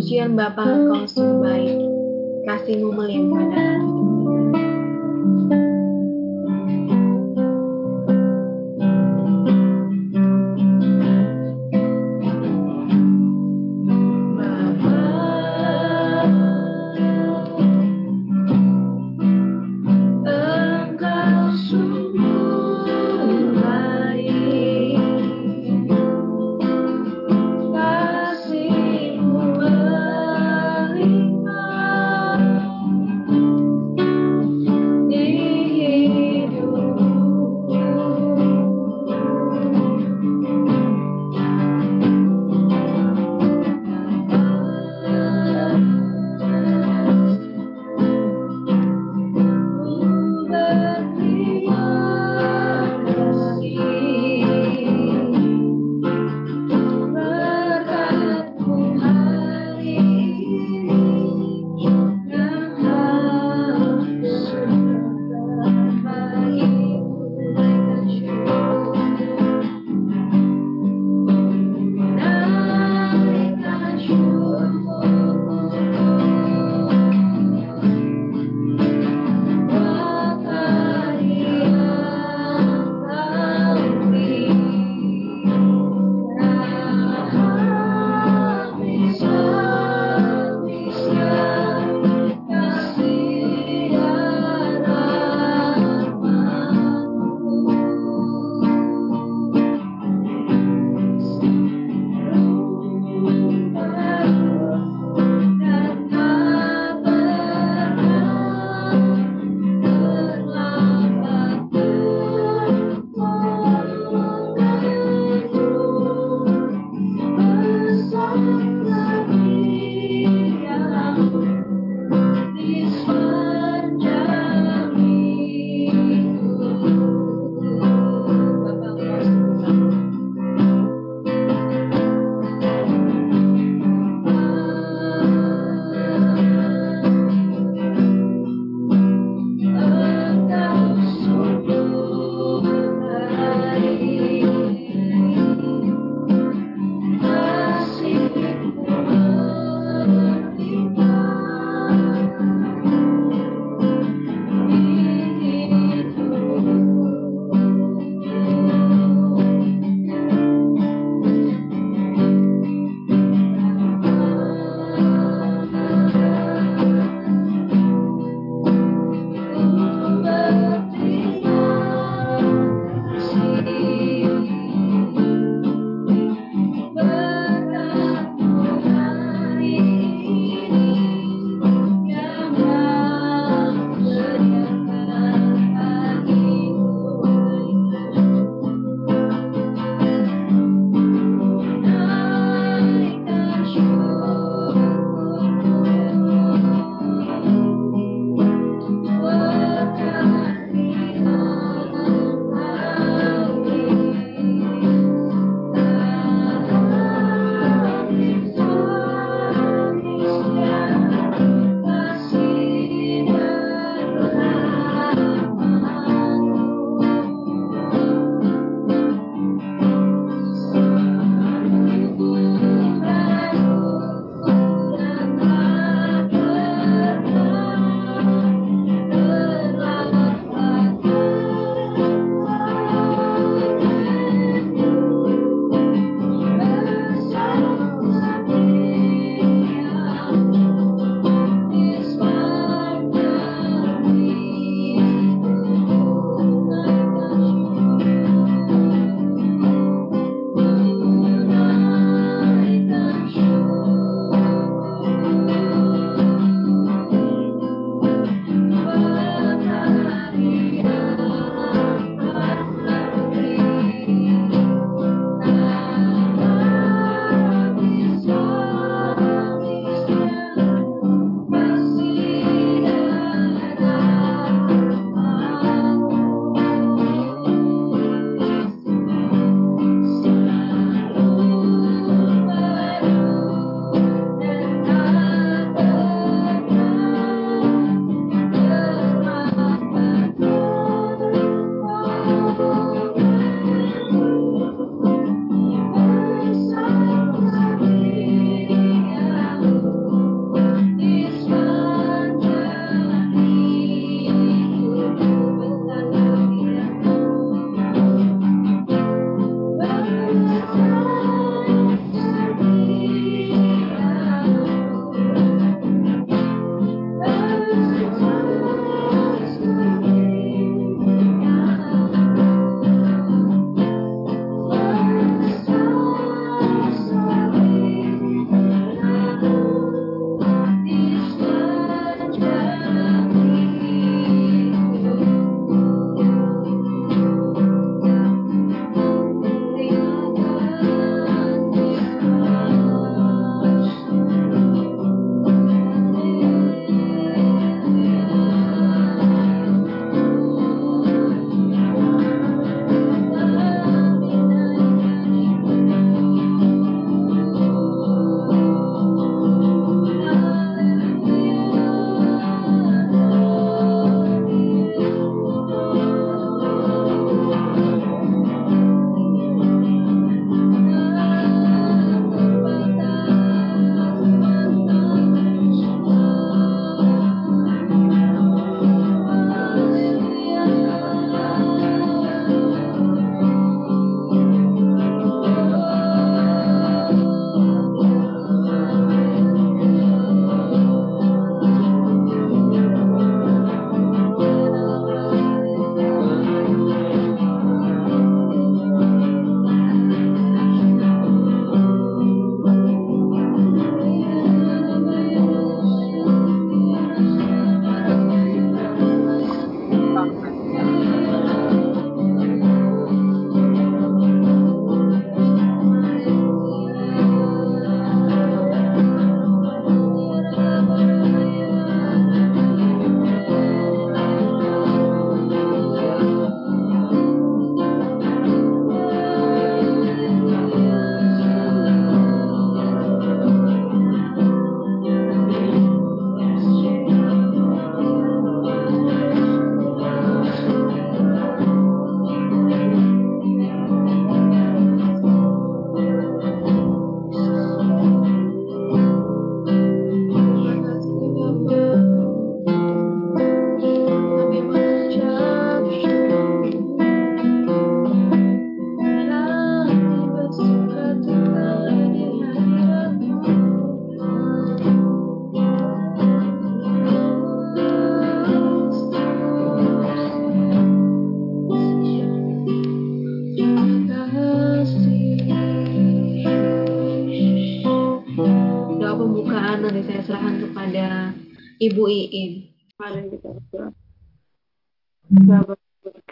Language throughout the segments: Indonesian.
pujian Bapa Engkau sungguh baik, kasihmu melimpah dalam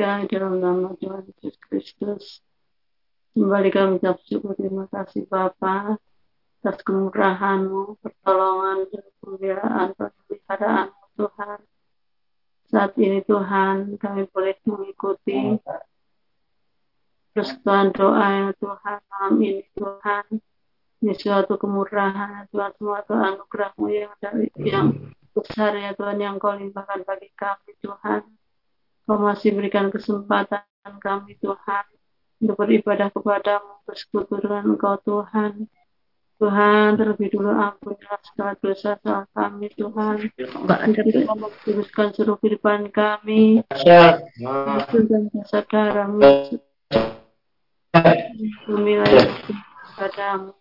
berkah dalam nama Tuhan Yesus Kristus. Kembali kami ucap syukur terima kasih Bapa atas kemurahan-Mu, pertolongan dan kemuliaan pemeliharaan Tuhan. Saat ini Tuhan kami boleh mengikuti persekutuan doa ya Tuhan malam ini Tuhan ini suatu kemurahan Tuhan suatu anugerahmu yang dari yang besar ya Tuhan yang kau limpahkan bagi kami Tuhan kau masih berikan kesempatan kami Tuhan untuk beribadah kepadamu bersekutu dengan engkau Tuhan. Tuhan terlebih dulu ampunilah segala dosa salah kami Tuhan. Teruskan seluruh kehidupan kami. Dan jasa darahmu bumi padamu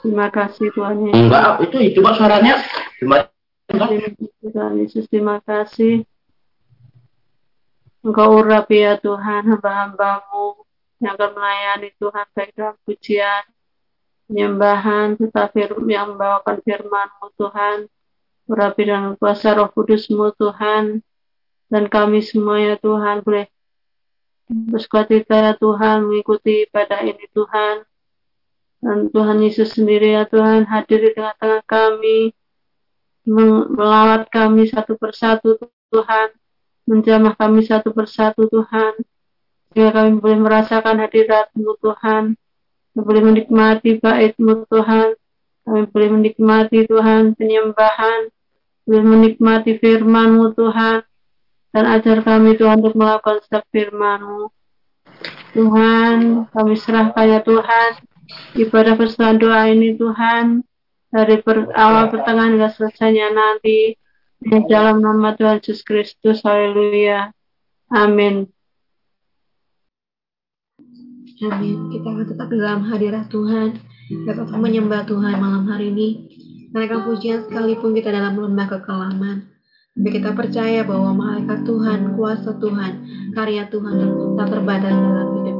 terima kasih Tuhan enggak itu cuma suaranya Tuhan Yesus. Terima kasih. Engkau urapi ya Tuhan hamba-hambamu yang akan melayani Tuhan baik dalam pujian, penyembahan, tetapi yang membawakan firman-Mu Tuhan, urapi dengan kuasa roh kudus-Mu Tuhan, dan kami semua ya Tuhan boleh bersuka ya Tuhan mengikuti ibadah ini Tuhan, dan Tuhan Yesus sendiri ya Tuhan hadir di tengah-tengah kami, melawat kami satu persatu Tuhan, menjamah kami satu persatu Tuhan, sehingga kami boleh merasakan hadiratmu Tuhan, kami boleh menikmati baitmu Tuhan, kami boleh menikmati Tuhan penyembahan, boleh menikmati firmanmu Tuhan, dan ajar kami Tuhan untuk melakukan setiap firmanmu. Tuhan, kami serahkan ya Tuhan, ibadah persatuan doa ini Tuhan, dari per, awal pertengahan hingga selesainya nanti, di dalam nama Tuhan Yesus Kristus, haleluya. Amin. Amin. Kita akan tetap dalam hadirat Tuhan. Akan menyembah Tuhan malam hari ini. Naikkan pujian sekalipun kita dalam lembah kekelaman. Tapi kita percaya bahwa malaikat Tuhan, kuasa Tuhan, karya Tuhan tak terbatas dalam hidup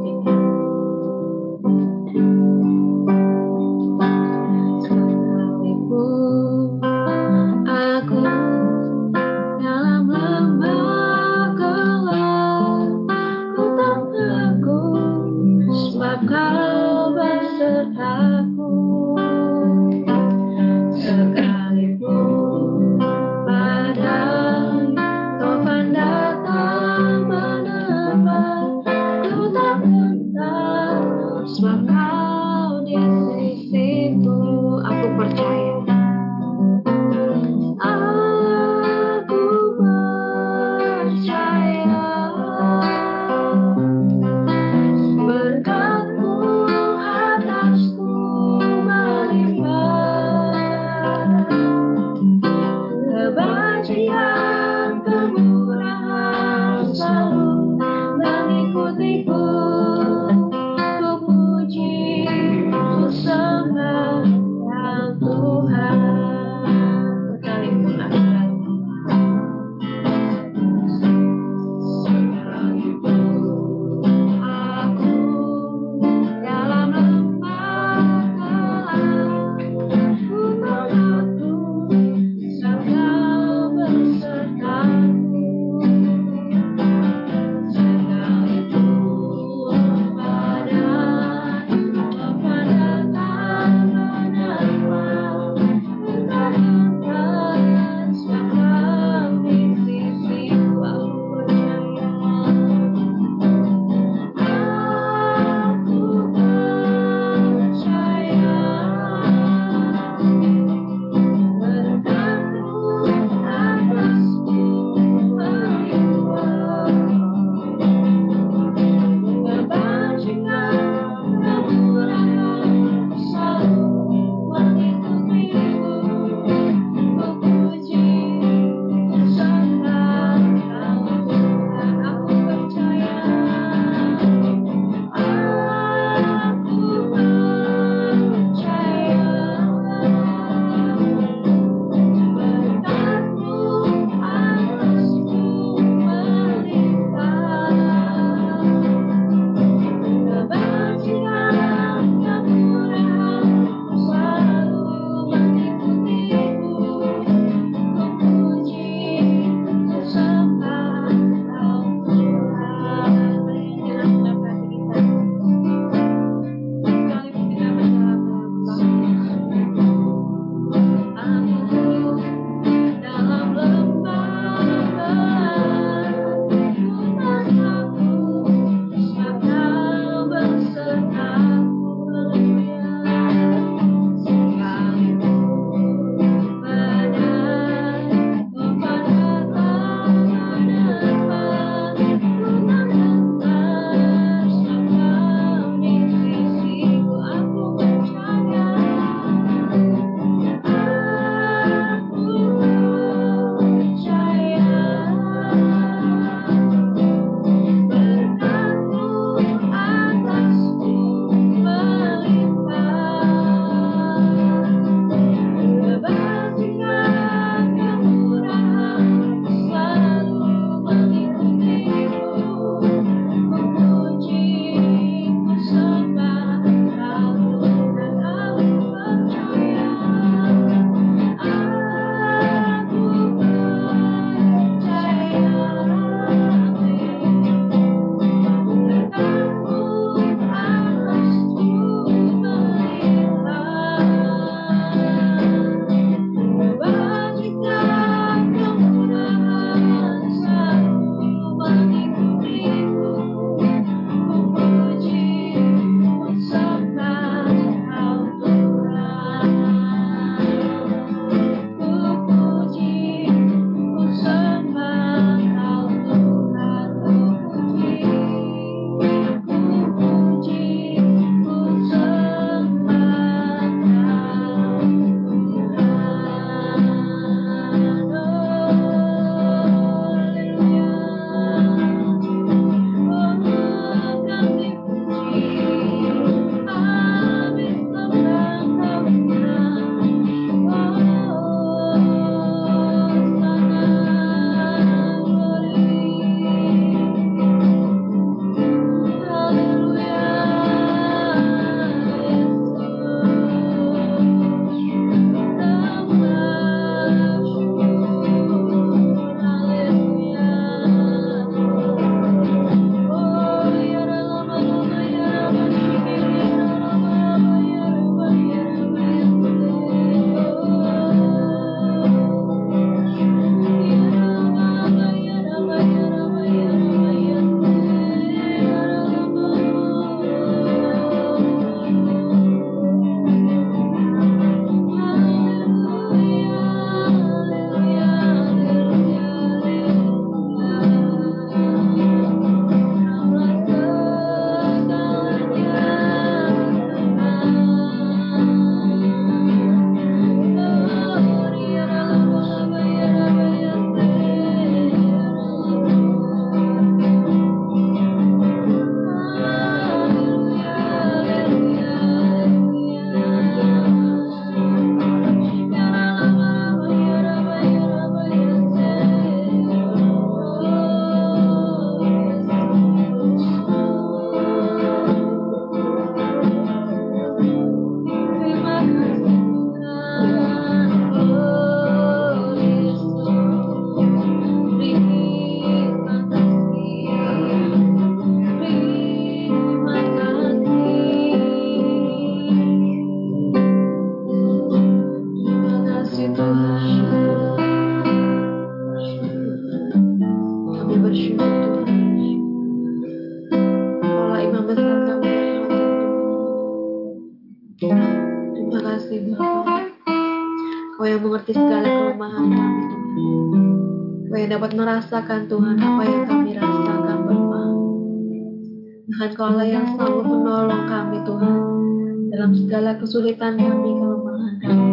dapat merasakan Tuhan apa yang kami rasakan Bapa. Tuhan kaulah yang selalu menolong kami Tuhan dalam segala kesulitan kami, kelemahan kami.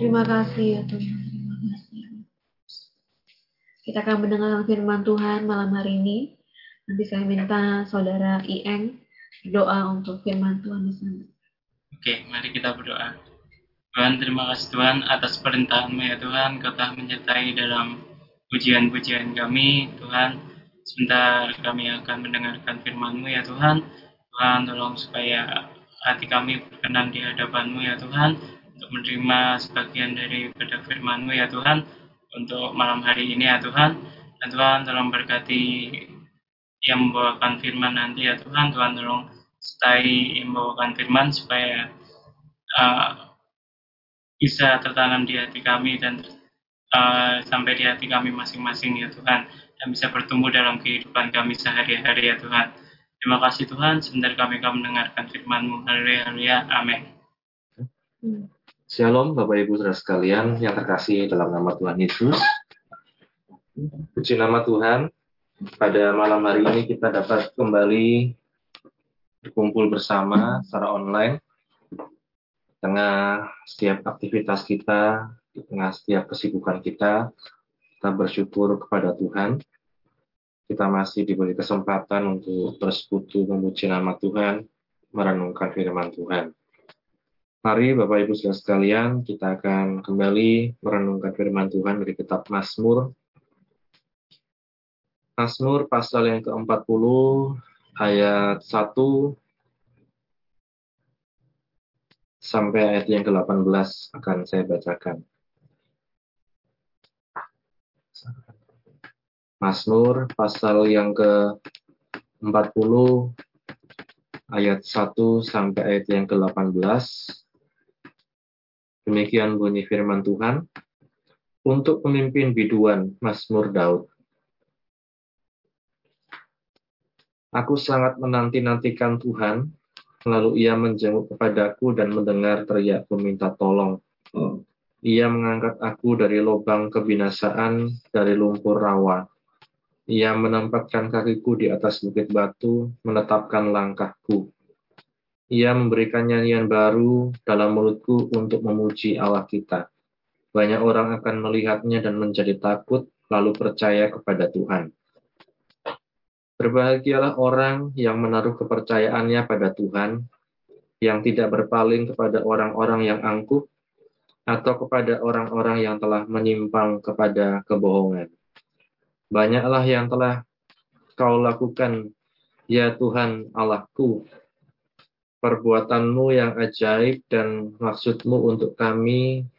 Terima kasih ya Tuhan. Terima kasih. Kita akan mendengar firman Tuhan malam hari ini. Nanti saya minta saudara Ieng doa untuk firman Tuhan di sana. Oke, mari kita berdoa. Tuhan, terima kasih Tuhan atas perintahanmu ya Tuhan. Kau telah menyertai dalam pujian-pujian kami. Tuhan, sebentar kami akan mendengarkan firman-Mu ya Tuhan. Tuhan, tolong supaya hati kami berkenan di hadapan-Mu ya Tuhan. Untuk menerima sebagian dari pada firman-Mu ya Tuhan. Untuk malam hari ini ya Tuhan. Dan Tuhan, tolong berkati yang membawakan firman nanti ya Tuhan. Tuhan, tolong sertai yang membawakan firman supaya uh, bisa tertanam di hati kami dan uh, sampai di hati kami masing-masing ya Tuhan dan bisa bertumbuh dalam kehidupan kami sehari-hari ya Tuhan. Terima kasih Tuhan, sebentar kami akan mendengarkan firman-Mu. Haleluya, haleluya, amin. Shalom Bapak Ibu Saudara sekalian yang terkasih dalam nama Tuhan Yesus. Puji nama Tuhan, pada malam hari ini kita dapat kembali berkumpul bersama secara online tengah setiap aktivitas kita, di tengah setiap kesibukan kita, kita bersyukur kepada Tuhan. Kita masih diberi kesempatan untuk bersekutu memuji nama Tuhan, merenungkan firman Tuhan. Mari Bapak Ibu Saudara sekalian, kita akan kembali merenungkan firman Tuhan dari kitab Mazmur. Mazmur pasal yang ke-40 ayat 1 sampai ayat yang ke-18 akan saya bacakan. Mazmur pasal yang ke-40 ayat 1 sampai ayat yang ke-18. Demikian bunyi firman Tuhan. Untuk pemimpin biduan Mazmur Daud. Aku sangat menanti-nantikan Tuhan, Lalu ia menjenguk kepadaku dan mendengar teriakku minta tolong. Ia mengangkat aku dari lubang kebinasaan, dari lumpur rawa. Ia menempatkan kakiku di atas bukit batu, menetapkan langkahku. Ia memberikan nyanyian baru dalam mulutku untuk memuji Allah kita. Banyak orang akan melihatnya dan menjadi takut, lalu percaya kepada Tuhan. Berbahagialah orang yang menaruh kepercayaannya pada Tuhan, yang tidak berpaling kepada orang-orang yang angkuh, atau kepada orang-orang yang telah menyimpang kepada kebohongan. Banyaklah yang telah kau lakukan, ya Tuhan Allahku, perbuatanmu yang ajaib dan maksudmu untuk kami,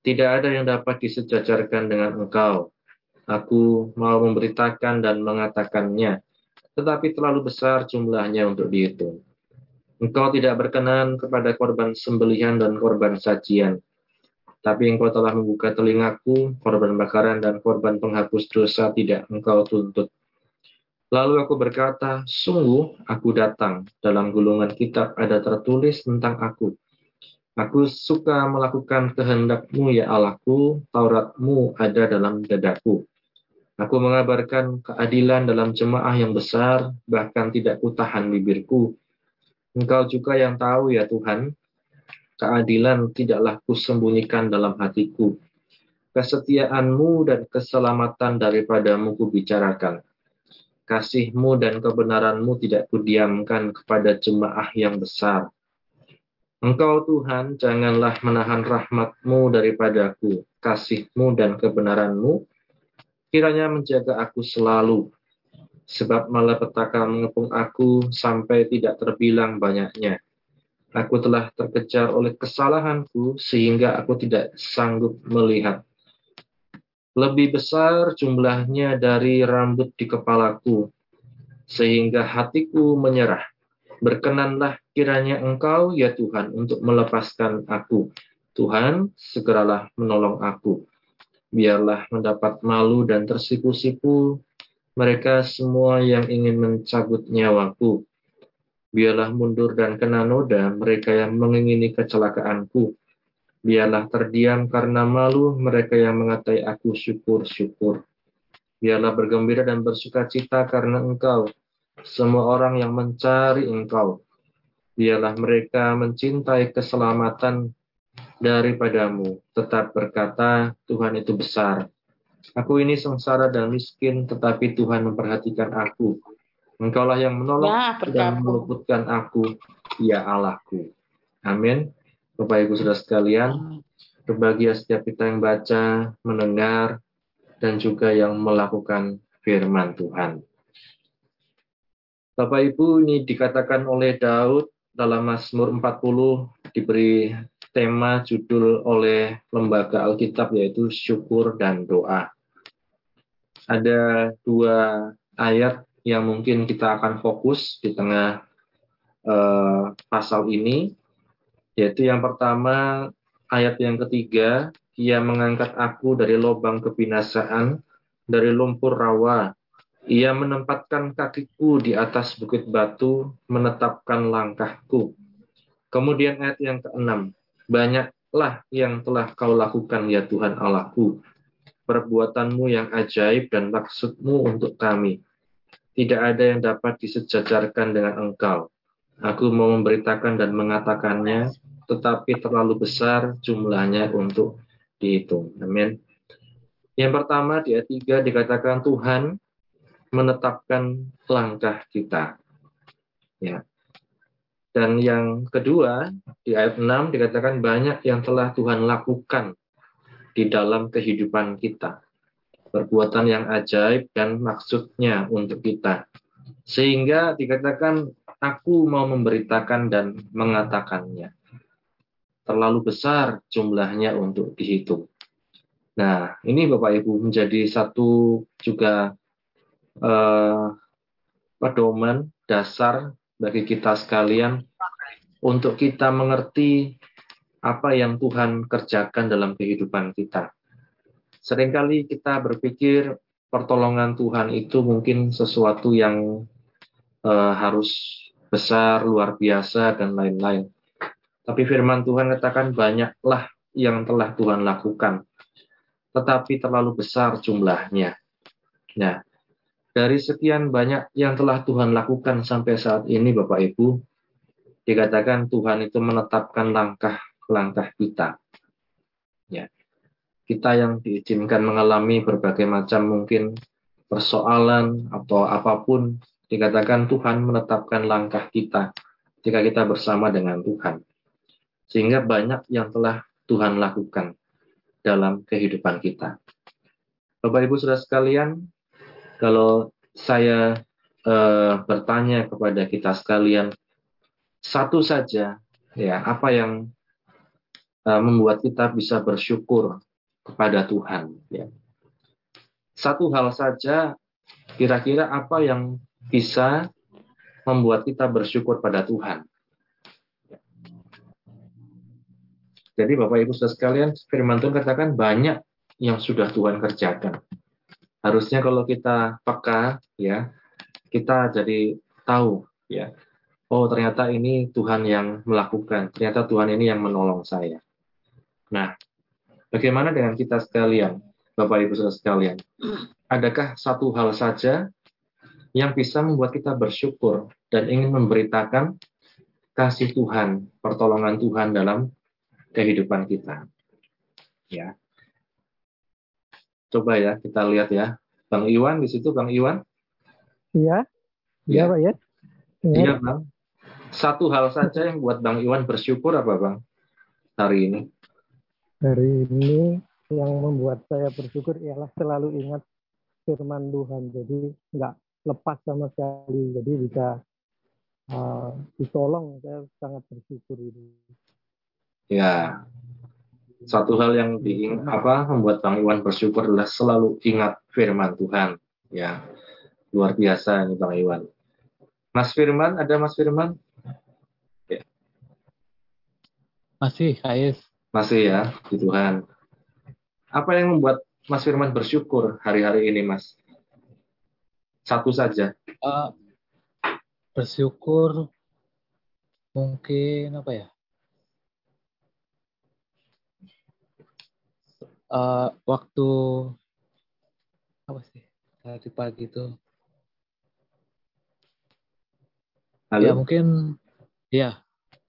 tidak ada yang dapat disejajarkan dengan engkau. Aku mau memberitakan dan mengatakannya, tetapi terlalu besar jumlahnya untuk dihitung. Engkau tidak berkenan kepada korban sembelihan dan korban sajian, tapi engkau telah membuka telingaku, korban bakaran dan korban penghapus dosa tidak engkau tuntut. Lalu aku berkata, sungguh aku datang, dalam gulungan kitab ada tertulis tentang aku. Aku suka melakukan kehendakmu ya Allahku, Tauratmu ada dalam dadaku. Aku mengabarkan keadilan dalam jemaah yang besar, bahkan tidak kutahan bibirku. Engkau juga yang tahu ya Tuhan, keadilan tidaklah kusembunyikan dalam hatiku. Kesetiaanmu dan keselamatan daripadamu kubicarakan. Kasihmu dan kebenaranmu tidak kudiamkan kepada jemaah yang besar. Engkau Tuhan, janganlah menahan rahmatmu daripadaku. Kasihmu dan kebenaranmu Kiranya menjaga aku selalu, sebab malapetaka mengepung aku sampai tidak terbilang banyaknya. Aku telah terkejar oleh kesalahanku sehingga aku tidak sanggup melihat. Lebih besar jumlahnya dari rambut di kepalaku, sehingga hatiku menyerah. Berkenanlah kiranya Engkau, ya Tuhan, untuk melepaskan aku. Tuhan, segeralah menolong aku biarlah mendapat malu dan tersipu-sipu mereka semua yang ingin mencabut nyawaku. Biarlah mundur dan kena noda mereka yang mengingini kecelakaanku. Biarlah terdiam karena malu mereka yang mengatai aku syukur-syukur. Biarlah bergembira dan bersuka cita karena engkau, semua orang yang mencari engkau. Biarlah mereka mencintai keselamatan daripadamu, tetap berkata, Tuhan itu besar. Aku ini sengsara dan miskin, tetapi Tuhan memperhatikan aku. Engkaulah yang menolong ya, dan meluputkan aku, ya Allahku. Amin. Bapak Ibu Saudara sekalian, berbahagia setiap kita yang baca, mendengar, dan juga yang melakukan firman Tuhan. Bapak Ibu ini dikatakan oleh Daud dalam Mazmur 40 diberi tema judul oleh lembaga Alkitab yaitu syukur dan doa. Ada dua ayat yang mungkin kita akan fokus di tengah uh, pasal ini yaitu yang pertama, ayat yang ketiga, ia mengangkat aku dari lubang kebinasaan, dari lumpur rawa. Ia menempatkan kakiku di atas bukit batu, menetapkan langkahku. Kemudian ayat yang keenam, banyaklah yang telah kau lakukan ya Tuhan Allahku, perbuatanmu yang ajaib dan maksudmu untuk kami. Tidak ada yang dapat disejajarkan dengan engkau. Aku mau memberitakan dan mengatakannya, tetapi terlalu besar jumlahnya untuk dihitung. Amin. Yang pertama di ayat 3 dikatakan Tuhan menetapkan langkah kita. Ya. Dan yang kedua di ayat 6 dikatakan banyak yang telah Tuhan lakukan di dalam kehidupan kita. Perbuatan yang ajaib dan maksudnya untuk kita. Sehingga dikatakan aku mau memberitakan dan mengatakannya. Terlalu besar jumlahnya untuk dihitung. Nah, ini Bapak Ibu menjadi satu juga eh, pedoman dasar bagi kita sekalian untuk kita mengerti apa yang Tuhan kerjakan dalam kehidupan kita. Seringkali kita berpikir pertolongan Tuhan itu mungkin sesuatu yang uh, harus besar, luar biasa, dan lain-lain. Tapi firman Tuhan katakan banyaklah yang telah Tuhan lakukan. Tetapi terlalu besar jumlahnya. Nah, dari sekian banyak yang telah Tuhan lakukan sampai saat ini Bapak Ibu, dikatakan Tuhan itu menetapkan langkah-langkah kita. Ya. Kita yang diizinkan mengalami berbagai macam mungkin persoalan atau apa pun dikatakan Tuhan menetapkan langkah kita ketika kita bersama dengan Tuhan. Sehingga banyak yang telah Tuhan lakukan dalam kehidupan kita. Bapak Ibu Saudara sekalian, kalau saya eh, bertanya kepada kita sekalian, satu saja ya apa yang eh, membuat kita bisa bersyukur kepada Tuhan ya. Satu hal saja kira-kira apa yang bisa membuat kita bersyukur pada Tuhan. Jadi Bapak Ibu sekalian, firman Tuhan katakan banyak yang sudah Tuhan kerjakan. Harusnya kalau kita peka ya, kita jadi tahu ya. Oh, ternyata ini Tuhan yang melakukan. Ternyata Tuhan ini yang menolong saya. Nah, bagaimana dengan kita sekalian, Bapak Ibu Saudara sekalian? Adakah satu hal saja yang bisa membuat kita bersyukur dan ingin memberitakan kasih Tuhan, pertolongan Tuhan dalam kehidupan kita. Ya. Coba ya kita lihat ya. Bang Iwan di situ Bang Iwan? Iya. Iya, Pak ya. Iya, iya Bang. Satu hal saja yang buat Bang Iwan bersyukur apa Bang? Hari ini. Hari ini yang membuat saya bersyukur ialah selalu ingat firman Tuhan. Jadi nggak lepas sama sekali jadi bisa uh, ditolong saya sangat bersyukur itu ya satu hal yang diing apa membuat Bang Iwan bersyukur adalah selalu ingat firman Tuhan ya luar biasa ini Bang Iwan Mas Firman ada Mas Firman ya. masih Kais masih ya di Tuhan apa yang membuat Mas Firman bersyukur hari-hari ini Mas satu saja. Uh, bersyukur mungkin apa ya? Uh, waktu apa sih tadi pagi itu Halo? ya mungkin ya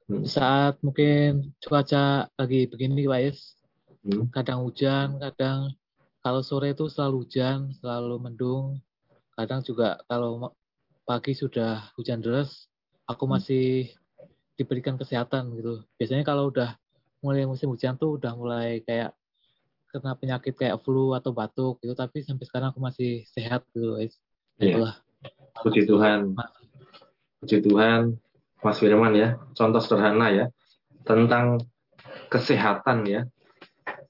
Hmm. saat mungkin cuaca lagi begini Pak Is Hmm. kadang hujan kadang kalau sore itu selalu hujan selalu mendung kadang juga kalau pagi sudah hujan deras aku masih diberikan kesehatan gitu biasanya kalau udah mulai musim hujan tuh udah mulai kayak kena penyakit kayak flu atau batuk gitu tapi sampai sekarang aku masih sehat gitu guys Iya. itulah Puji Tuhan. Puji Tuhan, Mas Firman ya. Contoh sederhana ya. Tentang kesehatan ya.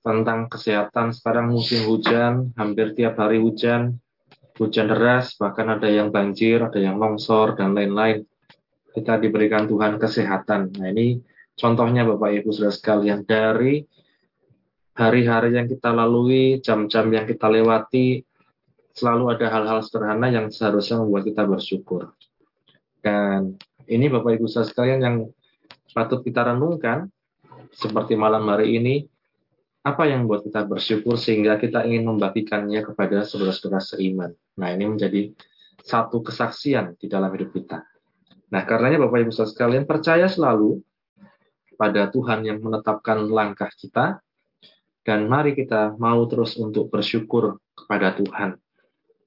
Tentang kesehatan sekarang musim hujan, hampir tiap hari hujan. Hujan deras, bahkan ada yang banjir, ada yang longsor, dan lain-lain. Kita diberikan Tuhan kesehatan. Nah ini contohnya Bapak Ibu Saudara sekalian. Dari hari-hari yang kita lalui, jam-jam yang kita lewati, selalu ada hal-hal sederhana yang seharusnya membuat kita bersyukur. Dan ini Bapak Ibu saudara sekalian yang patut kita renungkan seperti malam hari ini, apa yang membuat kita bersyukur sehingga kita ingin membagikannya kepada saudara-saudara seiman. Nah ini menjadi satu kesaksian di dalam hidup kita. Nah karenanya Bapak Ibu saudara sekalian percaya selalu pada Tuhan yang menetapkan langkah kita dan mari kita mau terus untuk bersyukur kepada Tuhan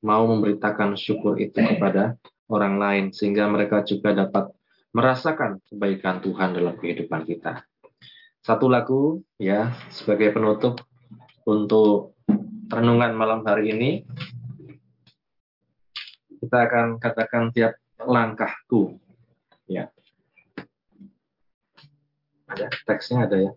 mau memberitakan syukur itu kepada orang lain sehingga mereka juga dapat merasakan kebaikan Tuhan dalam kehidupan kita. Satu lagu ya sebagai penutup untuk renungan malam hari ini kita akan katakan tiap langkahku ya. Ada teksnya ada ya.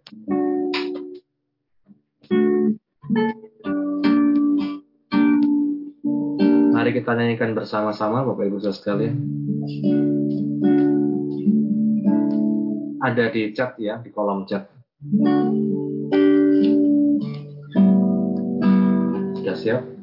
Mari kita nyanyikan bersama-sama Bapak Ibu Saudara sekalian. Ada di chat ya, di kolom chat. Sudah siap?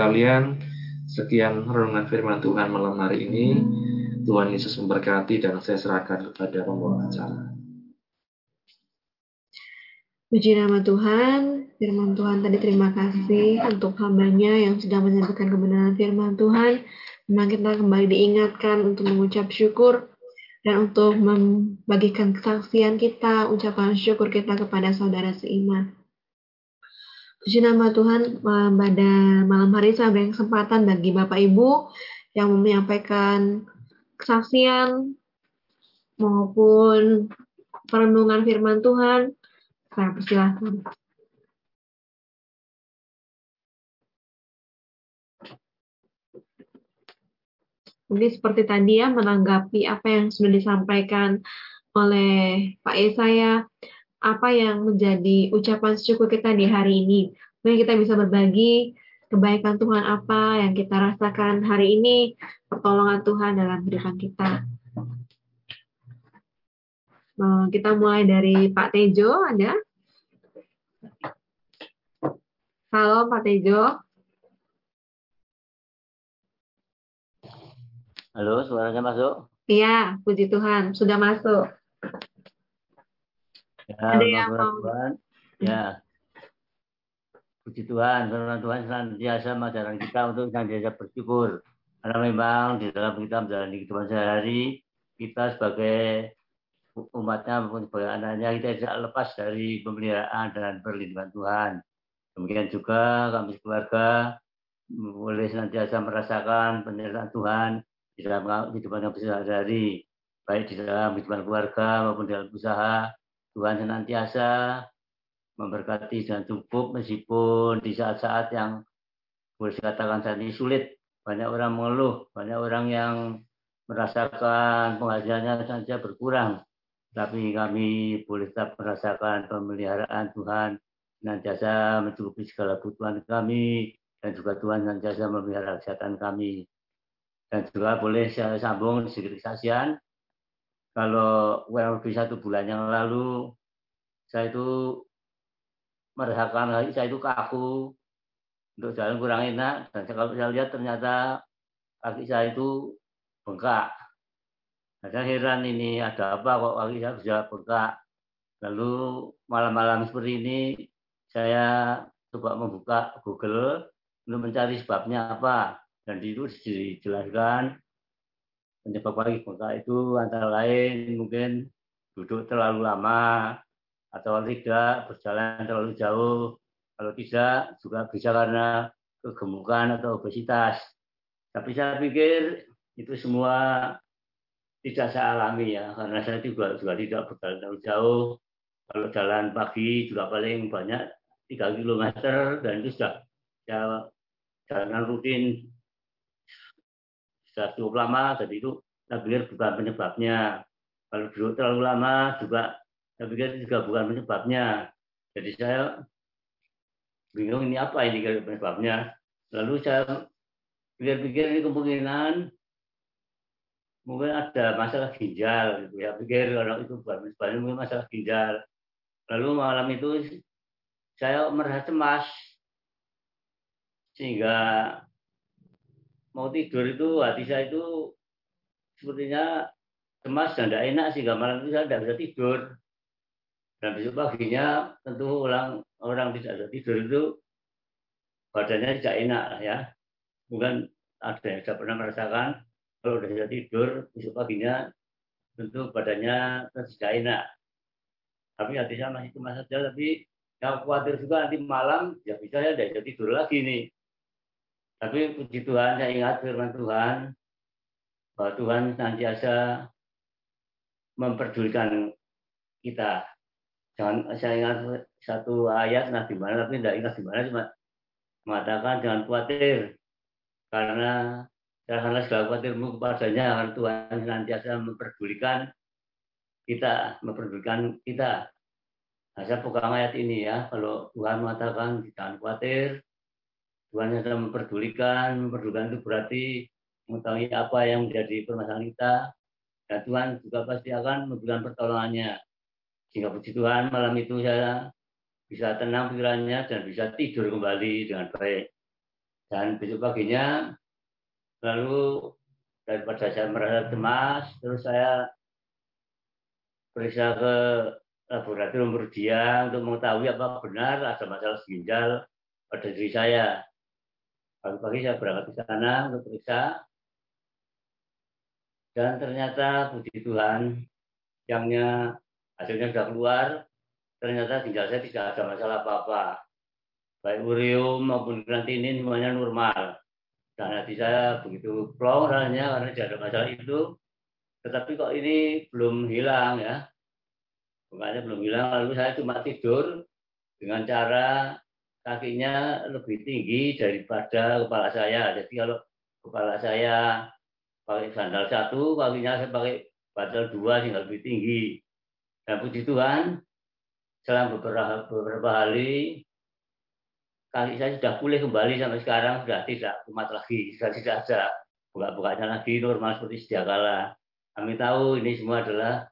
Sekalian, sekian renungan firman Tuhan malam hari ini. Tuhan Yesus memberkati dan saya serahkan kepada pembawa acara. Puji nama Tuhan, firman Tuhan tadi terima kasih untuk hambanya yang sudah menyampaikan kebenaran firman Tuhan. Memang kita kembali diingatkan untuk mengucap syukur dan untuk membagikan kesaksian kita, ucapan syukur kita kepada saudara seiman. Puji nama Tuhan, pada malam hari saya beri kesempatan bagi Bapak Ibu yang menyampaikan kesaksian maupun perenungan firman Tuhan saya persilahkan. Mungkin seperti tadi ya, menanggapi apa yang sudah disampaikan oleh Pak Yesaya, apa yang menjadi ucapan syukur kita di hari ini. Mungkin kita bisa berbagi kebaikan Tuhan apa yang kita rasakan hari ini, pertolongan Tuhan dalam kehidupan kita. Eh, kita mulai dari Pak Tejo, ada? Halo Pak Tejo. Halo, suaranya masuk? Iya, puji Tuhan, sudah masuk. Ya, ada yang mau... Tuhan. Ya. Puji Tuhan, firman Tuhan senantiasa mengajarkan kita untuk senantiasa bersyukur. Karena memang di dalam kita menjalani kehidupan sehari-hari, kita sebagai umatnya maupun sebagai anaknya kita tidak lepas dari pemeliharaan dan perlindungan Tuhan. Demikian juga kami keluarga boleh senantiasa merasakan penyertaan Tuhan di dalam kehidupan kami sehari-hari, baik di dalam kehidupan keluarga maupun dalam usaha. Tuhan senantiasa memberkati dan cukup meskipun di saat-saat yang boleh dikatakan saat ini sulit. Banyak orang mengeluh, banyak orang yang merasakan penghasilannya saja berkurang. Tapi kami boleh tetap merasakan pemeliharaan Tuhan jasa mencukupi segala kebutuhan kami dan juga Tuhan jasa memelihara kesehatan kami. Dan juga boleh saya sambung sedikit kesaksian kalau kurang lebih satu bulan yang lalu saya itu merasakan hati saya itu kaku untuk jalan kurang enak dan kalau saya lihat ternyata kaki saya itu bengkak saya heran ini ada apa kok kaki saya bisa bengkak. Lalu malam-malam seperti ini saya coba membuka Google untuk mencari sebabnya apa. Dan itu dijelaskan penyebab kaki bengkak itu antara lain mungkin duduk terlalu lama atau tidak berjalan terlalu jauh. Kalau tidak juga bisa karena kegemukan atau obesitas. Tapi saya pikir itu semua tidak saya alami ya karena saya juga juga tidak berjalan terlalu jauh kalau jalan pagi juga paling banyak tiga kilometer dan itu sudah ya jalan rutin cukup lama jadi itu saya pikir bukan penyebabnya. Kalau duduk terlalu lama juga saya pikir juga bukan penyebabnya. Jadi saya bingung ini apa ini penyebabnya. Lalu saya pikir-pikir ini kemungkinan mungkin ada masalah ginjal gitu ya. Pikir kalau itu bukan sebenarnya mungkin masalah ginjal. Lalu malam itu saya merasa cemas. Sehingga mau tidur itu hati saya itu sepertinya cemas dan tidak enak sehingga malam itu saya tidak bisa tidur. Dan besok paginya tentu orang orang tidak bisa tidur itu badannya tidak enak ya. Bukan ada yang sudah pernah merasakan kalau udah bisa tidur besok paginya tentu badannya tidak enak. Tapi hati saya masih cuma saja tapi yang khawatir juga nanti malam ya bisa ya tidak tidur lagi nih tapi puji Tuhan saya ingat firman Tuhan bahwa Tuhan senantiasa memperdulikan kita jangan saya ingat satu ayat nah di mana tapi tidak ingat di mana cuma mengatakan jangan khawatir karena Janganlah segala khawatirmu kepadanya, karena Tuhan senantiasa memperdulikan kita, memperdulikan kita. Nah, saya pegang ayat ini ya, kalau Tuhan mengatakan jangan khawatir, Tuhan yang sedang memperdulikan, memperdulikan itu berarti mengetahui apa yang menjadi permasalahan kita, dan Tuhan juga pasti akan memberikan pertolongannya. Sehingga puji Tuhan malam itu saya bisa tenang pikirannya dan bisa tidur kembali dengan baik. Dan besok paginya Lalu daripada saya merasa cemas, terus saya periksa ke laboratorium berdia untuk mengetahui apa benar ada masalah ginjal pada diri saya. Pagi-pagi saya berangkat ke sana untuk periksa, dan ternyata puji Tuhan, yangnya hasilnya sudah keluar, ternyata ginjal saya tidak ada masalah apa-apa. Baik urium maupun kreatinin semuanya normal. Dan hati saya begitu plong rasanya karena tidak ada masalah itu. Tetapi kok ini belum hilang ya. Bukannya belum hilang, lalu saya cuma tidur dengan cara kakinya lebih tinggi daripada kepala saya. Jadi kalau kepala saya pakai sandal satu, kakinya saya pakai sandal dua sehingga lebih tinggi. Dan puji Tuhan, selang beberapa, beberapa hari kaki saya sudah pulih kembali sampai sekarang sudah tidak kumat lagi, sudah tidak ada buka-bukanya lagi normal seperti sedia kala. Kami tahu ini semua adalah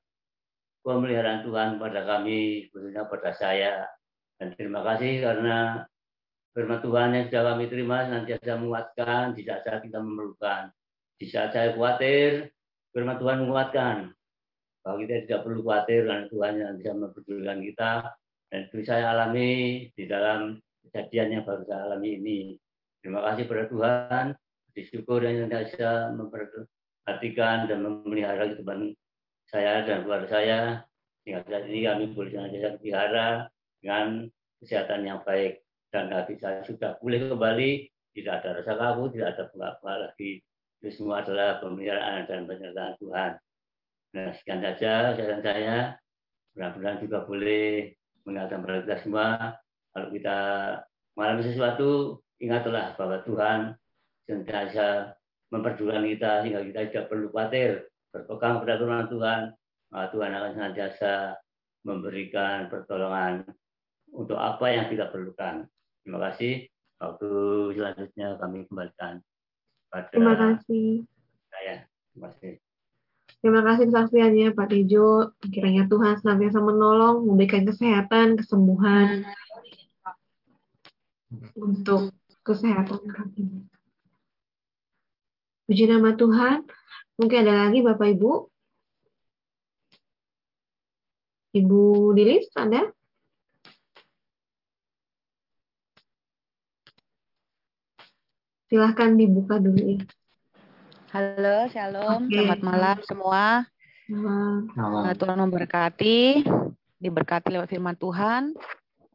pemeliharaan Tuhan pada kami, khususnya pada saya. Dan terima kasih karena firman Tuhan yang sudah kami terima nanti saya menguatkan, tidak saat kita memerlukan. Di saat saya khawatir, firman Tuhan menguatkan. Bahwa kita tidak perlu khawatir karena Tuhan yang bisa memperdulikan kita. Dan itu saya alami di dalam kejadian yang baru saya alami ini. Terima kasih pada Tuhan. Disyukur yang bisa memperhatikan dan memelihara kehidupan saya dan keluarga saya. Sehingga saat ini kami boleh senantiasa pelihara dengan kesehatan yang baik. Dan hati saya sudah pulih kembali, tidak ada rasa kaku, tidak ada apa lagi. Itu semua adalah pemeliharaan dan penyertaan Tuhan. Nah, sekian saja kesehatan saya. Mudah-mudahan juga boleh mengingatkan pada kita semua kalau kita mengalami sesuatu, ingatlah bahwa Tuhan senantiasa memperdulikan kita sehingga kita tidak perlu khawatir berpegang pada Tuhan Tuhan akan senantiasa memberikan pertolongan untuk apa yang kita perlukan. Terima kasih. Waktu selanjutnya kami kembalikan pada Terima kasih. saya. Terima kasih. Terima kasih kesaksiannya Pak Tejo. Kiranya Tuhan senantiasa menolong, memberikan kesehatan, kesembuhan untuk kesehatan kami. Puji nama Tuhan. Mungkin ada lagi Bapak Ibu? Ibu Dilis, ada? Silahkan dibuka dulu ya. Halo, shalom. Oke. Selamat malam semua. Nah, Eh, Tuhan memberkati, diberkati lewat firman Tuhan.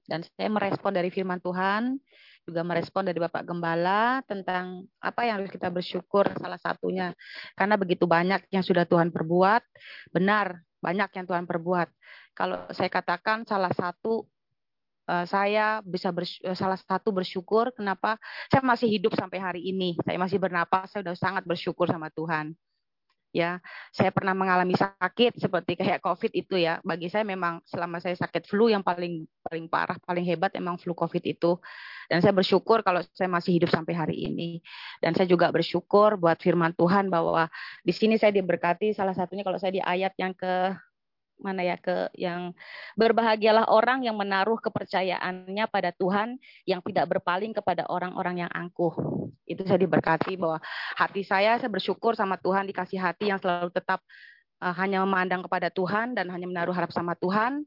Dan saya merespon dari firman Tuhan, juga merespon dari Bapak Gembala tentang apa yang harus kita bersyukur salah satunya. Karena begitu banyak yang sudah Tuhan perbuat, benar, banyak yang Tuhan perbuat. Kalau saya katakan salah satu eh, saya bisa bers- eh, salah satu bersyukur kenapa saya masih hidup sampai hari ini. Saya masih bernapas, saya sudah sangat bersyukur sama Tuhan. Ya saya pernah mengalami sakit seperti kayak covid itu ya. Bagi saya memang selama saya sakit flu yang paling paling parah paling hebat emang flu covid itu. Dan saya bersyukur kalau saya masih hidup sampai hari ini. Dan saya juga bersyukur buat firman Tuhan bahwa di sini saya diberkati. Salah satunya kalau saya di ayat yang ke mana ya ke yang berbahagialah orang yang menaruh kepercayaannya pada Tuhan yang tidak berpaling kepada orang-orang yang angkuh. Itu saya diberkati bahwa hati saya saya bersyukur sama Tuhan dikasih hati yang selalu tetap uh, hanya memandang kepada Tuhan dan hanya menaruh harap sama Tuhan.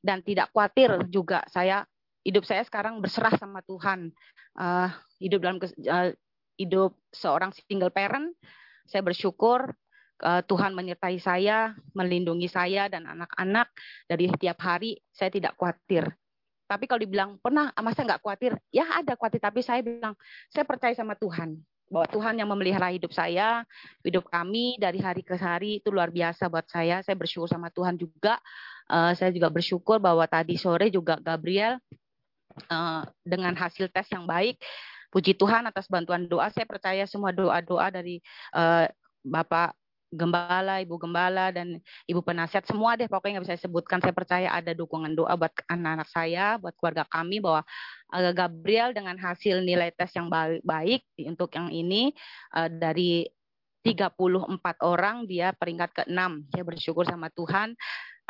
Dan tidak khawatir juga saya hidup saya sekarang berserah sama Tuhan. Uh, hidup dalam uh, hidup seorang single parent saya bersyukur Tuhan menyertai saya melindungi saya dan anak-anak dari setiap hari saya tidak khawatir tapi kalau dibilang pernah masa nggak khawatir ya ada khawatir tapi saya bilang saya percaya sama Tuhan bahwa Tuhan yang memelihara hidup saya, hidup kami dari hari ke hari itu luar biasa buat saya. Saya bersyukur sama Tuhan juga. Eh, saya juga bersyukur bahwa tadi sore juga Gabriel eh, dengan hasil tes yang baik. Puji Tuhan atas bantuan doa. Saya percaya semua doa-doa dari eh, Bapak Gembala, Ibu Gembala, dan Ibu Penasihat semua deh pokoknya nggak bisa saya sebutkan. Saya percaya ada dukungan doa buat anak-anak saya, buat keluarga kami bahwa eh, Gabriel dengan hasil nilai tes yang baik, untuk yang ini eh, dari 34 orang dia peringkat ke-6. Saya bersyukur sama Tuhan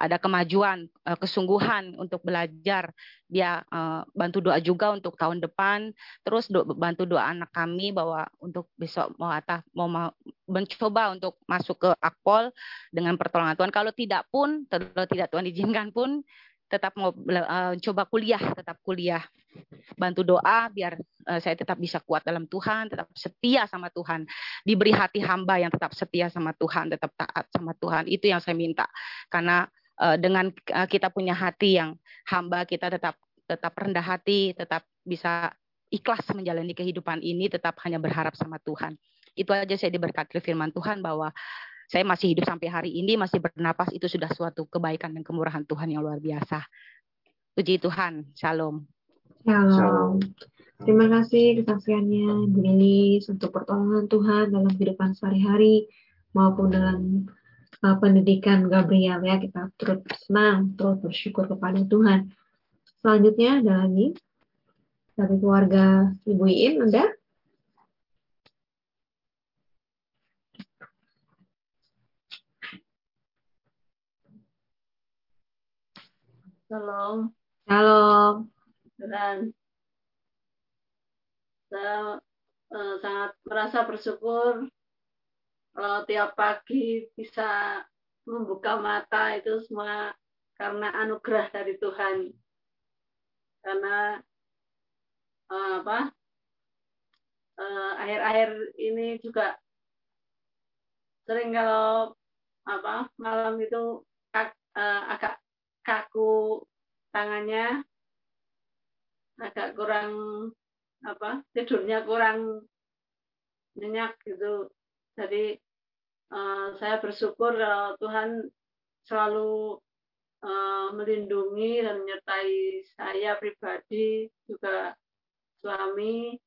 ada kemajuan, uh, kesungguhan untuk belajar. Dia uh, bantu doa juga untuk tahun depan. Terus bantu doa anak kami bahwa untuk besok mau atah mau, mau mencoba untuk masuk ke akpol dengan pertolongan Tuhan. Kalau tidak pun, kalau tidak Tuhan izinkan pun, tetap mau uh, coba kuliah, tetap kuliah. Bantu doa biar saya tetap bisa kuat dalam Tuhan, tetap setia sama Tuhan. Diberi hati hamba yang tetap setia sama Tuhan, tetap taat sama Tuhan. Itu yang saya minta. Karena uh, dengan uh, kita punya hati yang hamba kita tetap tetap rendah hati, tetap bisa ikhlas menjalani kehidupan ini, tetap hanya berharap sama Tuhan. Itu aja saya diberkati firman Tuhan bahwa saya masih hidup sampai hari ini, masih bernapas, itu sudah suatu kebaikan dan kemurahan Tuhan yang luar biasa. Puji Tuhan, Shalom. Shalom. Terima kasih kesaksiannya Bu Lilis untuk pertolongan Tuhan dalam kehidupan sehari-hari maupun dalam uh, pendidikan Gabriel ya kita terus senang terus bersyukur kepada Tuhan selanjutnya ada lagi dari keluarga Ibu Iin ada Halo. Halo. Dan saya uh, sangat merasa bersyukur kalau tiap pagi bisa membuka mata itu semua karena anugerah dari Tuhan. Karena uh, apa? Eh, akhir-akhir ini juga sering kalau apa malam itu uh, agak kaku tangannya, agak kurang apa tidurnya kurang nyenyak gitu jadi uh, saya bersyukur uh, Tuhan selalu uh, melindungi dan menyertai saya pribadi juga suami.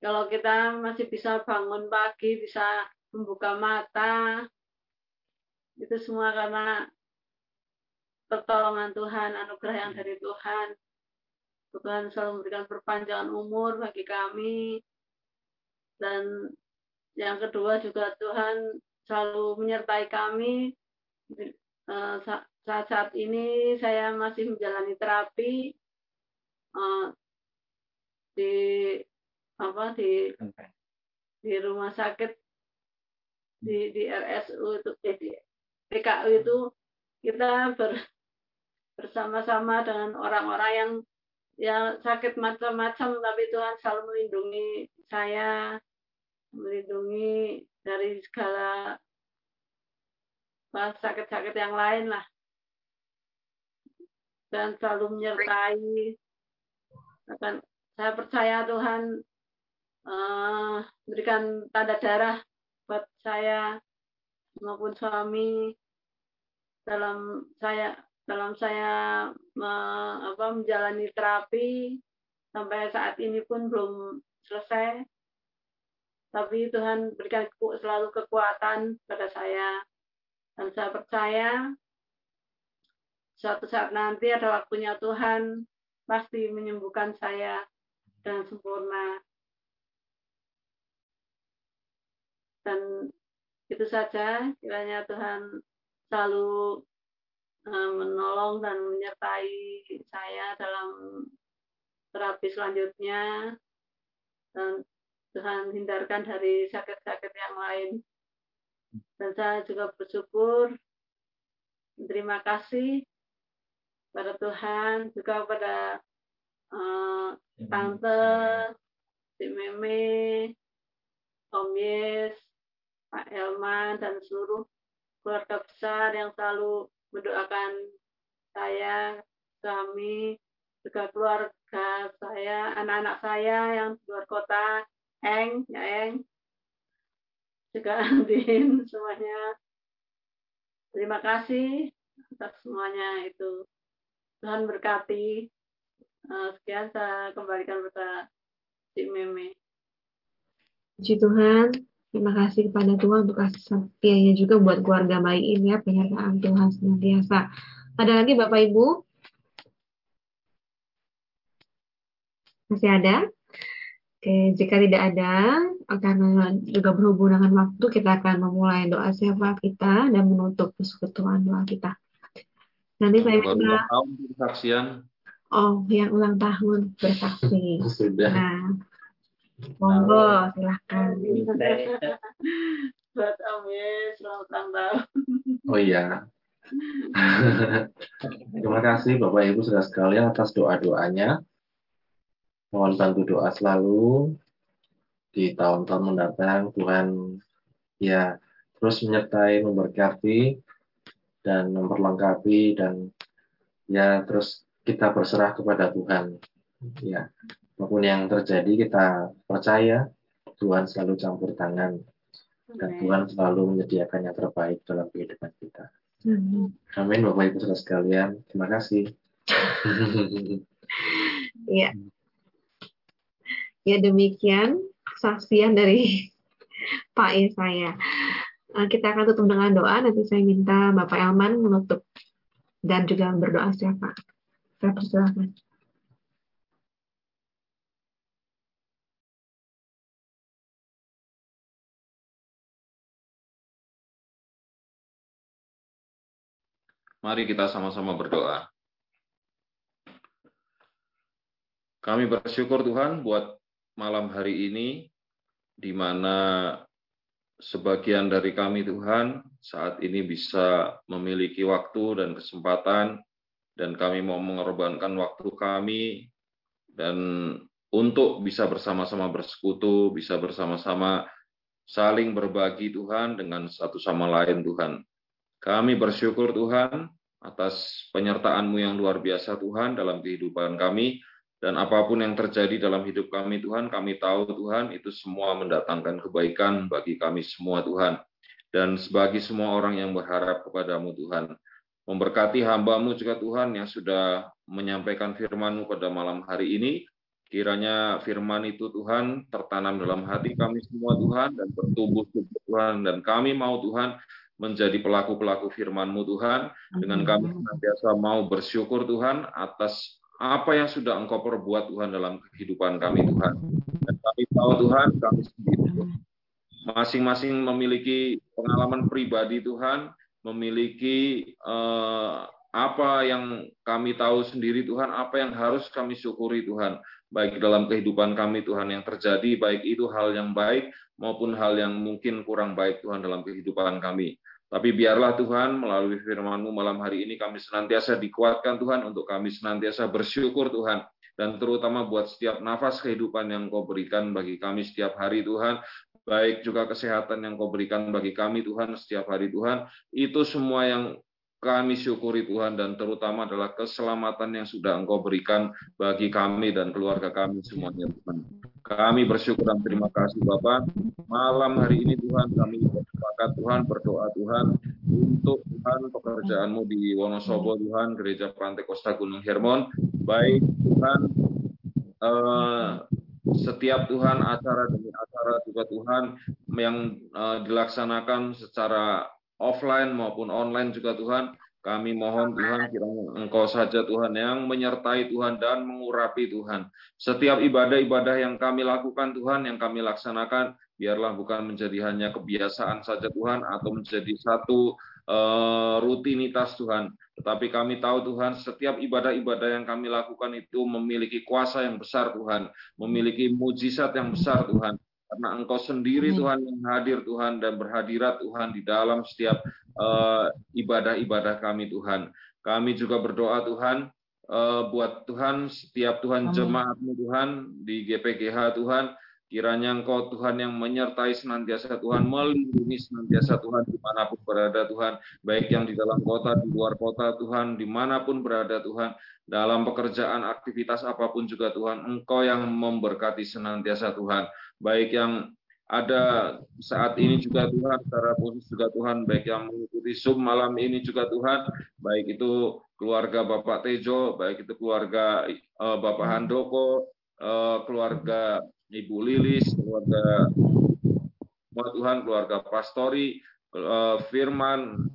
Kalau kita masih bisa bangun pagi, bisa membuka mata, itu semua karena pertolongan Tuhan, anugerah yang dari Tuhan. Tuhan selalu memberikan perpanjangan umur bagi kami dan yang kedua juga Tuhan selalu menyertai kami. Eh, saat saat ini saya masih menjalani terapi eh, di apa di di rumah sakit di di RSU itu eh, di PKU itu kita ber, bersama-sama dengan orang-orang yang yang sakit macam-macam tapi Tuhan selalu melindungi saya melindungi dari segala sakit-sakit yang lain lah. Dan selalu menyertai. Akan saya percaya Tuhan uh, berikan tanda darah buat saya maupun suami dalam saya dalam saya me, apa, menjalani terapi. Sampai saat ini pun belum selesai tapi Tuhan berikan selalu kekuatan pada saya. Dan saya percaya suatu saat nanti ada waktunya Tuhan pasti menyembuhkan saya dengan sempurna. Dan itu saja kiranya Tuhan selalu eh, menolong dan menyertai saya dalam terapi selanjutnya. Dan Tuhan hindarkan dari sakit-sakit yang lain. Dan saya juga bersyukur, terima kasih pada Tuhan, juga pada uh, Tante, Si Meme, Om Yes, Pak Elman, dan seluruh keluarga besar yang selalu mendoakan saya, kami, juga keluarga saya, anak-anak saya yang di luar kota, Eng, ya Eng, juga Andin, semuanya. Terima kasih atas semuanya itu. Tuhan berkati. Eh, sekian saya kembalikan kepada Cik Meme. Puji Tuhan, terima kasih kepada Tuhan untuk kasih setianya juga buat keluarga baik ini ya, penyertaan Tuhan senantiasa. Ada lagi Bapak Ibu? Masih ada? Oke, jika tidak ada, karena juga berhubung dengan waktu, kita akan memulai doa syafaat kita dan menutup persekutuan doa kita. Nanti saya minta... tahun kesaksian. Oh, yang ulang tahun bersaksi. Sudah. Nah, monggo silahkan. Buat Amin, selamat ulang tahun. Oh iya. Terima kasih Bapak Ibu sudah sekalian atas doa-doanya. Mohon bantu doa selalu di tahun-tahun mendatang. Tuhan ya terus menyertai, memberkati, dan memperlengkapi, dan ya terus kita berserah kepada Tuhan. Ya, apa pun yang terjadi kita percaya Tuhan selalu campur tangan dan Tuhan selalu menyediakan yang terbaik dalam kehidupan kita. Amin Bapak Ibu Saudara sekalian. Terima kasih. Iya. Ya demikian kesaksian dari Pak E saya. Eh, kita akan tutup dengan doa. Nanti saya minta Bapak Elman menutup dan juga berdoa siapa. Saya persilakan. Mari kita sama-sama berdoa. Kami bersyukur Tuhan buat malam hari ini, di mana sebagian dari kami Tuhan saat ini bisa memiliki waktu dan kesempatan, dan kami mau mengorbankan waktu kami, dan untuk bisa bersama-sama bersekutu, bisa bersama-sama saling berbagi Tuhan dengan satu sama lain Tuhan. Kami bersyukur Tuhan atas penyertaan-Mu yang luar biasa Tuhan dalam kehidupan kami, dan apa pun yang terjadi dalam hidup kami Tuhan, kami tahu Tuhan itu semua mendatangkan kebaikan bagi kami semua Tuhan. Dan sebagai semua orang yang berharap kepadamu Tuhan. Memberkati hambamu juga Tuhan yang sudah menyampaikan firman-Mu pada malam hari ini. Kiranya firman itu Tuhan tertanam dalam hati kami semua Tuhan dan bertumbuh Tuhan. Dan kami mau Tuhan menjadi pelaku-pelaku firman-Mu Tuhan. Dengan kami senantiasa mau bersyukur Tuhan atas apa yang sudah Engkau perbuat Tuhan dalam kehidupan kami Tuhan. Dan kami tahu Tuhan, kami sendiri masing-masing memiliki pengalaman pribadi Tuhan, memiliki uh, apa yang kami tahu sendiri Tuhan, apa yang harus kami syukuri Tuhan, baik dalam kehidupan kami Tuhan yang terjadi, baik itu hal yang baik maupun hal yang mungkin kurang baik Tuhan dalam kehidupan kami. Tapi biarlah Tuhan melalui firman-Mu malam hari ini kami senantiasa dikuatkan Tuhan untuk kami senantiasa bersyukur Tuhan. Dan terutama buat setiap nafas kehidupan yang Kau berikan bagi kami setiap hari Tuhan, baik juga kesehatan yang Kau berikan bagi kami Tuhan setiap hari Tuhan, itu semua yang kami syukuri Tuhan dan terutama adalah keselamatan yang sudah Engkau berikan bagi kami dan keluarga kami semuanya Tuhan. Kami bersyukur dan terima kasih Bapak. Malam hari ini Tuhan kami bersepakat Tuhan berdoa Tuhan untuk Tuhan pekerjaanmu di Wonosobo Tuhan Gereja Pantai Kosta Gunung Hermon. Baik Tuhan eh, setiap Tuhan acara demi acara juga Tuhan yang eh, dilaksanakan secara offline maupun online juga Tuhan. Kami mohon Tuhan kiranya Engkau saja Tuhan yang menyertai Tuhan dan mengurapi Tuhan. Setiap ibadah-ibadah yang kami lakukan Tuhan, yang kami laksanakan, biarlah bukan menjadi hanya kebiasaan saja Tuhan atau menjadi satu uh, rutinitas Tuhan. Tetapi kami tahu Tuhan, setiap ibadah-ibadah yang kami lakukan itu memiliki kuasa yang besar Tuhan, memiliki mujizat yang besar Tuhan karena Engkau sendiri Tuhan yang hadir Tuhan dan berhadirat Tuhan di dalam setiap uh, ibadah-ibadah kami Tuhan. Kami juga berdoa Tuhan uh, buat Tuhan setiap Tuhan jemaatmu Tuhan di GPGH Tuhan. Kiranya Engkau Tuhan yang menyertai senantiasa Tuhan, melindungi senantiasa Tuhan di mana pun berada Tuhan, baik yang di dalam kota, di luar kota Tuhan, di mana pun berada Tuhan, dalam pekerjaan, aktivitas apa pun juga Tuhan, Engkau yang memberkati senantiasa Tuhan, baik yang ada saat ini juga Tuhan, secara khusus juga Tuhan, baik yang mengikuti Zoom malam ini juga Tuhan, baik itu keluarga Bapak Tejo, baik itu keluarga uh, Bapak Handoko, uh, keluarga Ibu Lilis, keluarga Tuhan, keluarga Pastori, eh, Firman,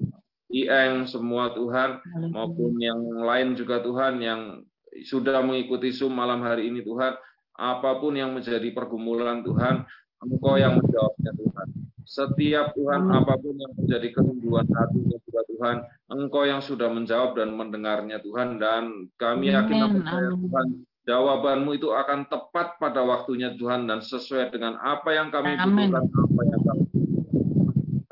Ieng, semua Tuhan, maupun yang lain juga Tuhan yang sudah mengikuti Zoom malam hari ini Tuhan, apa pun yang menjadi pergumulan Tuhan, Engkau yang menjawabnya Tuhan. Setiap Tuhan, apa pun yang menjadi kerinduan hati juga Tuhan, Engkau yang sudah menjawab dan mendengarnya Tuhan, dan kami yakin percaya Tuhan, jawabanmu itu akan tepat pada waktunya Tuhan dan sesuai dengan apa yang kami butuhkan, apa yang kami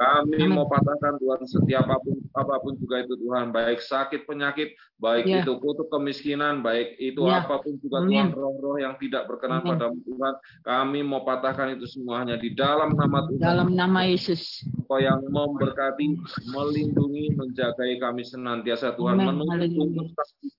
kami Amin. mau patahkan Tuhan setiap apa pun, apa pun juga itu Tuhan, baik sakit penyakit, baik ya. itu kutuk kemiskinan, baik itu ya. apa pun juga Amin. Tuhan roh-roh yang tidak berkenan pada Tuhan, kami mau patahkan itu semuanya di dalam nama Tuhan. Dalam nama Yesus. Engkau yang memberkati, melindungi, menjagai kami senantiasa Tuhan, menuntut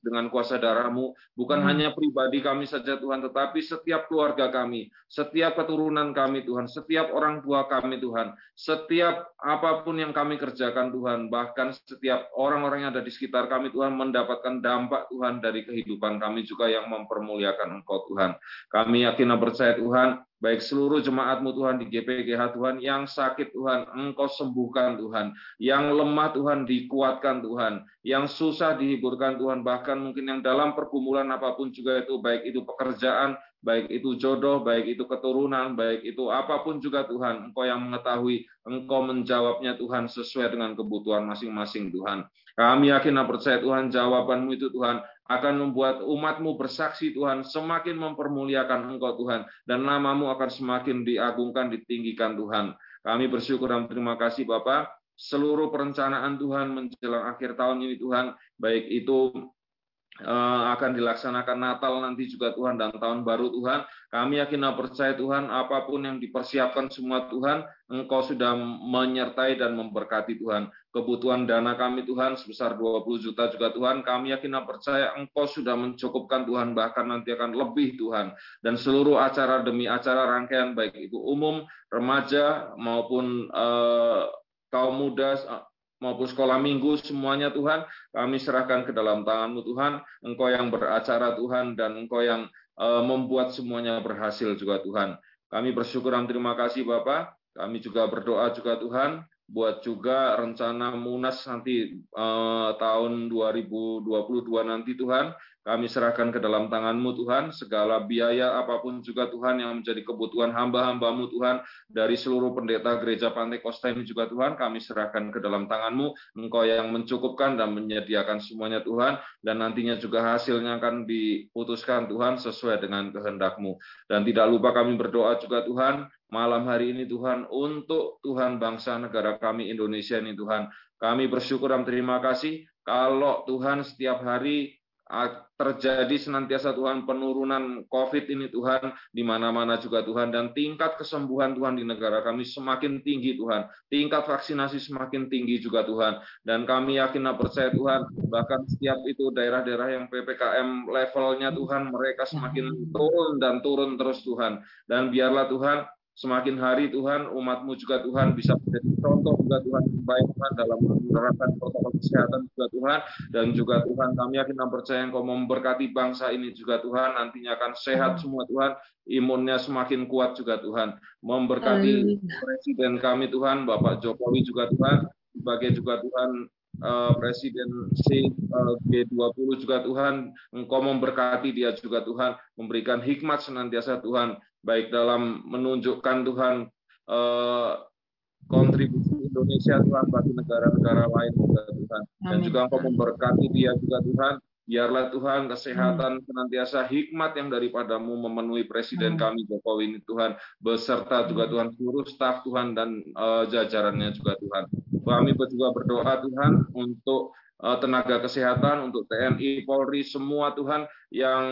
dengan kuasa darahmu, bukan Amin. hanya pribadi kami saja Tuhan, tetapi setiap keluarga kami, setiap keturunan kami Tuhan, setiap orang tua kami Tuhan, setiap apa pun yang kami kerjakan Tuhan, bahkan setiap orang-orang yang ada di sekitar kami Tuhan mendapatkan dampak Tuhan dari kehidupan kami juga yang mempermuliakan Engkau Tuhan. Kami yakin dan percaya Tuhan, baik seluruh jemaatmu Tuhan di GPGH Tuhan, yang sakit Tuhan, Engkau sembuhkan Tuhan, yang lemah Tuhan dikuatkan Tuhan, yang susah dihiburkan Tuhan, bahkan mungkin yang dalam pergumulan apa pun juga itu, baik itu pekerjaan, baik itu jodoh, baik itu keturunan, baik itu apa pun juga Tuhan, Engkau yang mengetahui, Engkau menjawabnya Tuhan sesuai dengan kebutuhan masing-masing Tuhan. Kami yakin dan percaya Tuhan, jawabanmu itu Tuhan akan membuat umatmu bersaksi Tuhan, semakin mempermuliakan Engkau Tuhan, dan namamu akan semakin diagungkan, ditinggikan Tuhan. Kami bersyukur dan terima kasih Bapak, seluruh perencanaan Tuhan menjelang akhir tahun ini Tuhan, baik itu akan dilaksanakan Natal nanti juga Tuhan dan tahun baru Tuhan. Kami yakin dan percaya Tuhan apa pun yang dipersiapkan semua Tuhan, Engkau sudah menyertai dan memberkati Tuhan. Kebutuhan dana kami Tuhan sebesar 20 juta juga Tuhan. Kami yakin dan percaya Engkau sudah mencukupkan Tuhan bahkan nanti akan lebih Tuhan. Dan seluruh acara demi acara rangkaian baik itu umum, remaja maupun uh, kaum muda maupun sekolah minggu semuanya Tuhan kami serahkan ke dalam tanganmu Tuhan. Engkau yang beracara Tuhan dan Engkau yang uh, membuat semuanya berhasil juga Tuhan. Kami bersyukur dan terima kasih Bapak kami juga berdoa juga Tuhan buat juga rencana Munas nanti uh, tahun 2022 nanti Tuhan kami serahkan ke dalam tanganmu Tuhan, segala biaya apa pun juga Tuhan yang menjadi kebutuhan hamba-hambamu Tuhan, dari seluruh pendeta gereja Pantai Kosta ini juga Tuhan, kami serahkan ke dalam tanganmu, Engkau yang mencukupkan dan menyediakan semuanya Tuhan, dan nantinya juga hasilnya akan diputuskan Tuhan sesuai dengan kehendakmu. Dan tidak lupa kami berdoa juga Tuhan, malam hari ini Tuhan, untuk Tuhan bangsa negara kami Indonesia ini Tuhan, kami bersyukur dan terima kasih kalau Tuhan setiap hari terjadi senantiasa Tuhan penurunan COVID ini Tuhan di mana-mana juga Tuhan dan tingkat kesembuhan Tuhan di negara kami semakin tinggi Tuhan. Tingkat vaksinasi semakin tinggi juga Tuhan. Dan kami yakin dan percaya Tuhan bahkan setiap itu daerah-daerah yang PPKM levelnya Tuhan mereka semakin turun dan turun terus Tuhan. Dan biarlah Tuhan semakin hari Tuhan umatmu juga Tuhan bisa menjadi contoh juga Tuhan yang baik Tuhan dalam menerapkan protokol kesehatan juga Tuhan. Dan juga Tuhan kami yakin dan percaya Engkau memberkati bangsa ini juga Tuhan. Nantinya akan sehat semua Tuhan. Imunnya semakin kuat juga Tuhan. Memberkati Presiden kami Tuhan Bapak Jokowi juga Tuhan sebagai juga Tuhan uh, Presiden C uh, G20 juga Tuhan. Engkau memberkati dia juga Tuhan memberikan hikmat senantiasa Tuhan baik dalam menunjukkan Tuhan eh, kontribusi Indonesia Tuhan bagi negara-negara lain juga Tuhan. Dan juga Engkau memberkati dia juga Tuhan. Biarlah Tuhan kesehatan senantiasa hikmat yang daripadamu memenuhi Presiden kami Jokowi ini Tuhan. Beserta juga Tuhan seluruh staf Tuhan dan uh, jajarannya juga Tuhan. Kami juga berdoa Tuhan untuk tenaga kesehatan, untuk TNI, Polri, semua Tuhan yang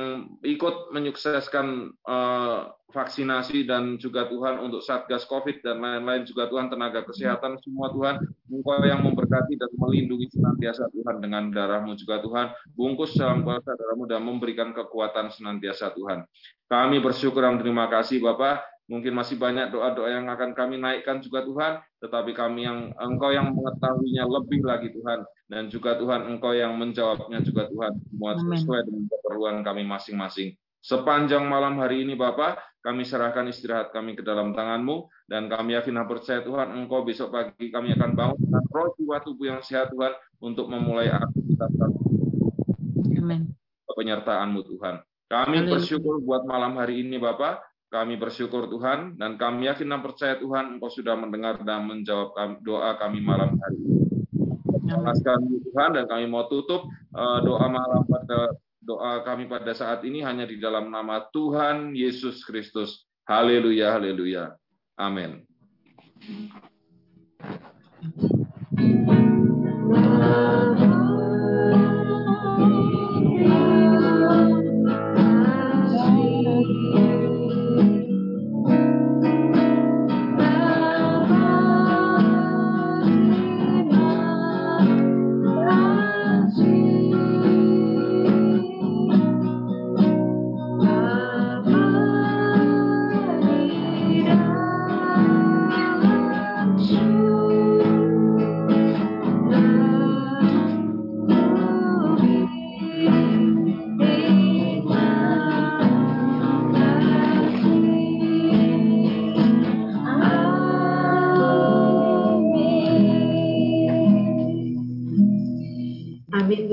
ikut menyukseskan uh, vaksinasi dan juga Tuhan untuk Satgas COVID dan lain-lain juga Tuhan tenaga kesehatan semua Tuhan Engkau yang memberkati dan melindungi senantiasa Tuhan dengan darahmu juga Tuhan. Bungkus dalam kuasa darahmu dan memberikan kekuatan senantiasa Tuhan. Kami bersyukur dan terima kasih Bapak Mungkin masih banyak doa-doa yang akan kami naikkan juga Tuhan, tetapi kami yang Engkau yang mengetahuinya lebih lagi Tuhan, dan juga Tuhan Engkau yang menjawabnya juga Tuhan, semua sesuai dengan keperluan kami masing-masing. Sepanjang malam hari ini Bapak, kami serahkan istirahat kami ke dalam tanganmu, dan kami yakin dan percaya Tuhan, Engkau besok pagi kami akan bangun dengan roh jiwa tubuh yang sehat Tuhan, untuk memulai aktivitas kami. Amin. Penyertaanmu Tuhan. Kami bersyukur buat malam hari ini Bapak. Kami bersyukur Tuhan dan kami yakin dan percaya Tuhan Engkau sudah mendengar dan menjawab doa kami malam hari ini. Tuhan dan kami mau tutup uh, doa malam pada doa kami pada saat ini hanya di dalam nama Tuhan Yesus Kristus. Haleluya, haleluya. Amin.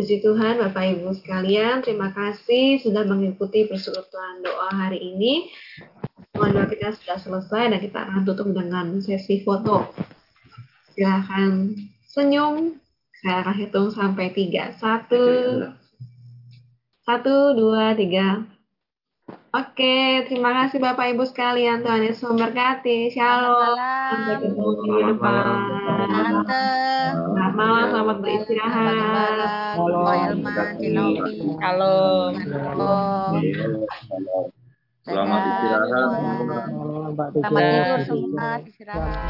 Puji Tuhan, Bapak Ibu sekalian, terima kasih sudah mengikuti persekutuan doa hari ini. Mohon doa kita sudah selesai dan kita akan tutup dengan sesi foto. Silahkan senyum. Saya akan hitung sampai tiga. Satu, satu, dua, tiga. Oke, terima kasih Bapak Ibu sekalian. Tuhan Yesus memberkati. Shalom. Sampai ketemu depan. Malam, selamat beristirahat. Shalom. Shalom. Selamat istirahat. Selamat tidur semua, istirahat.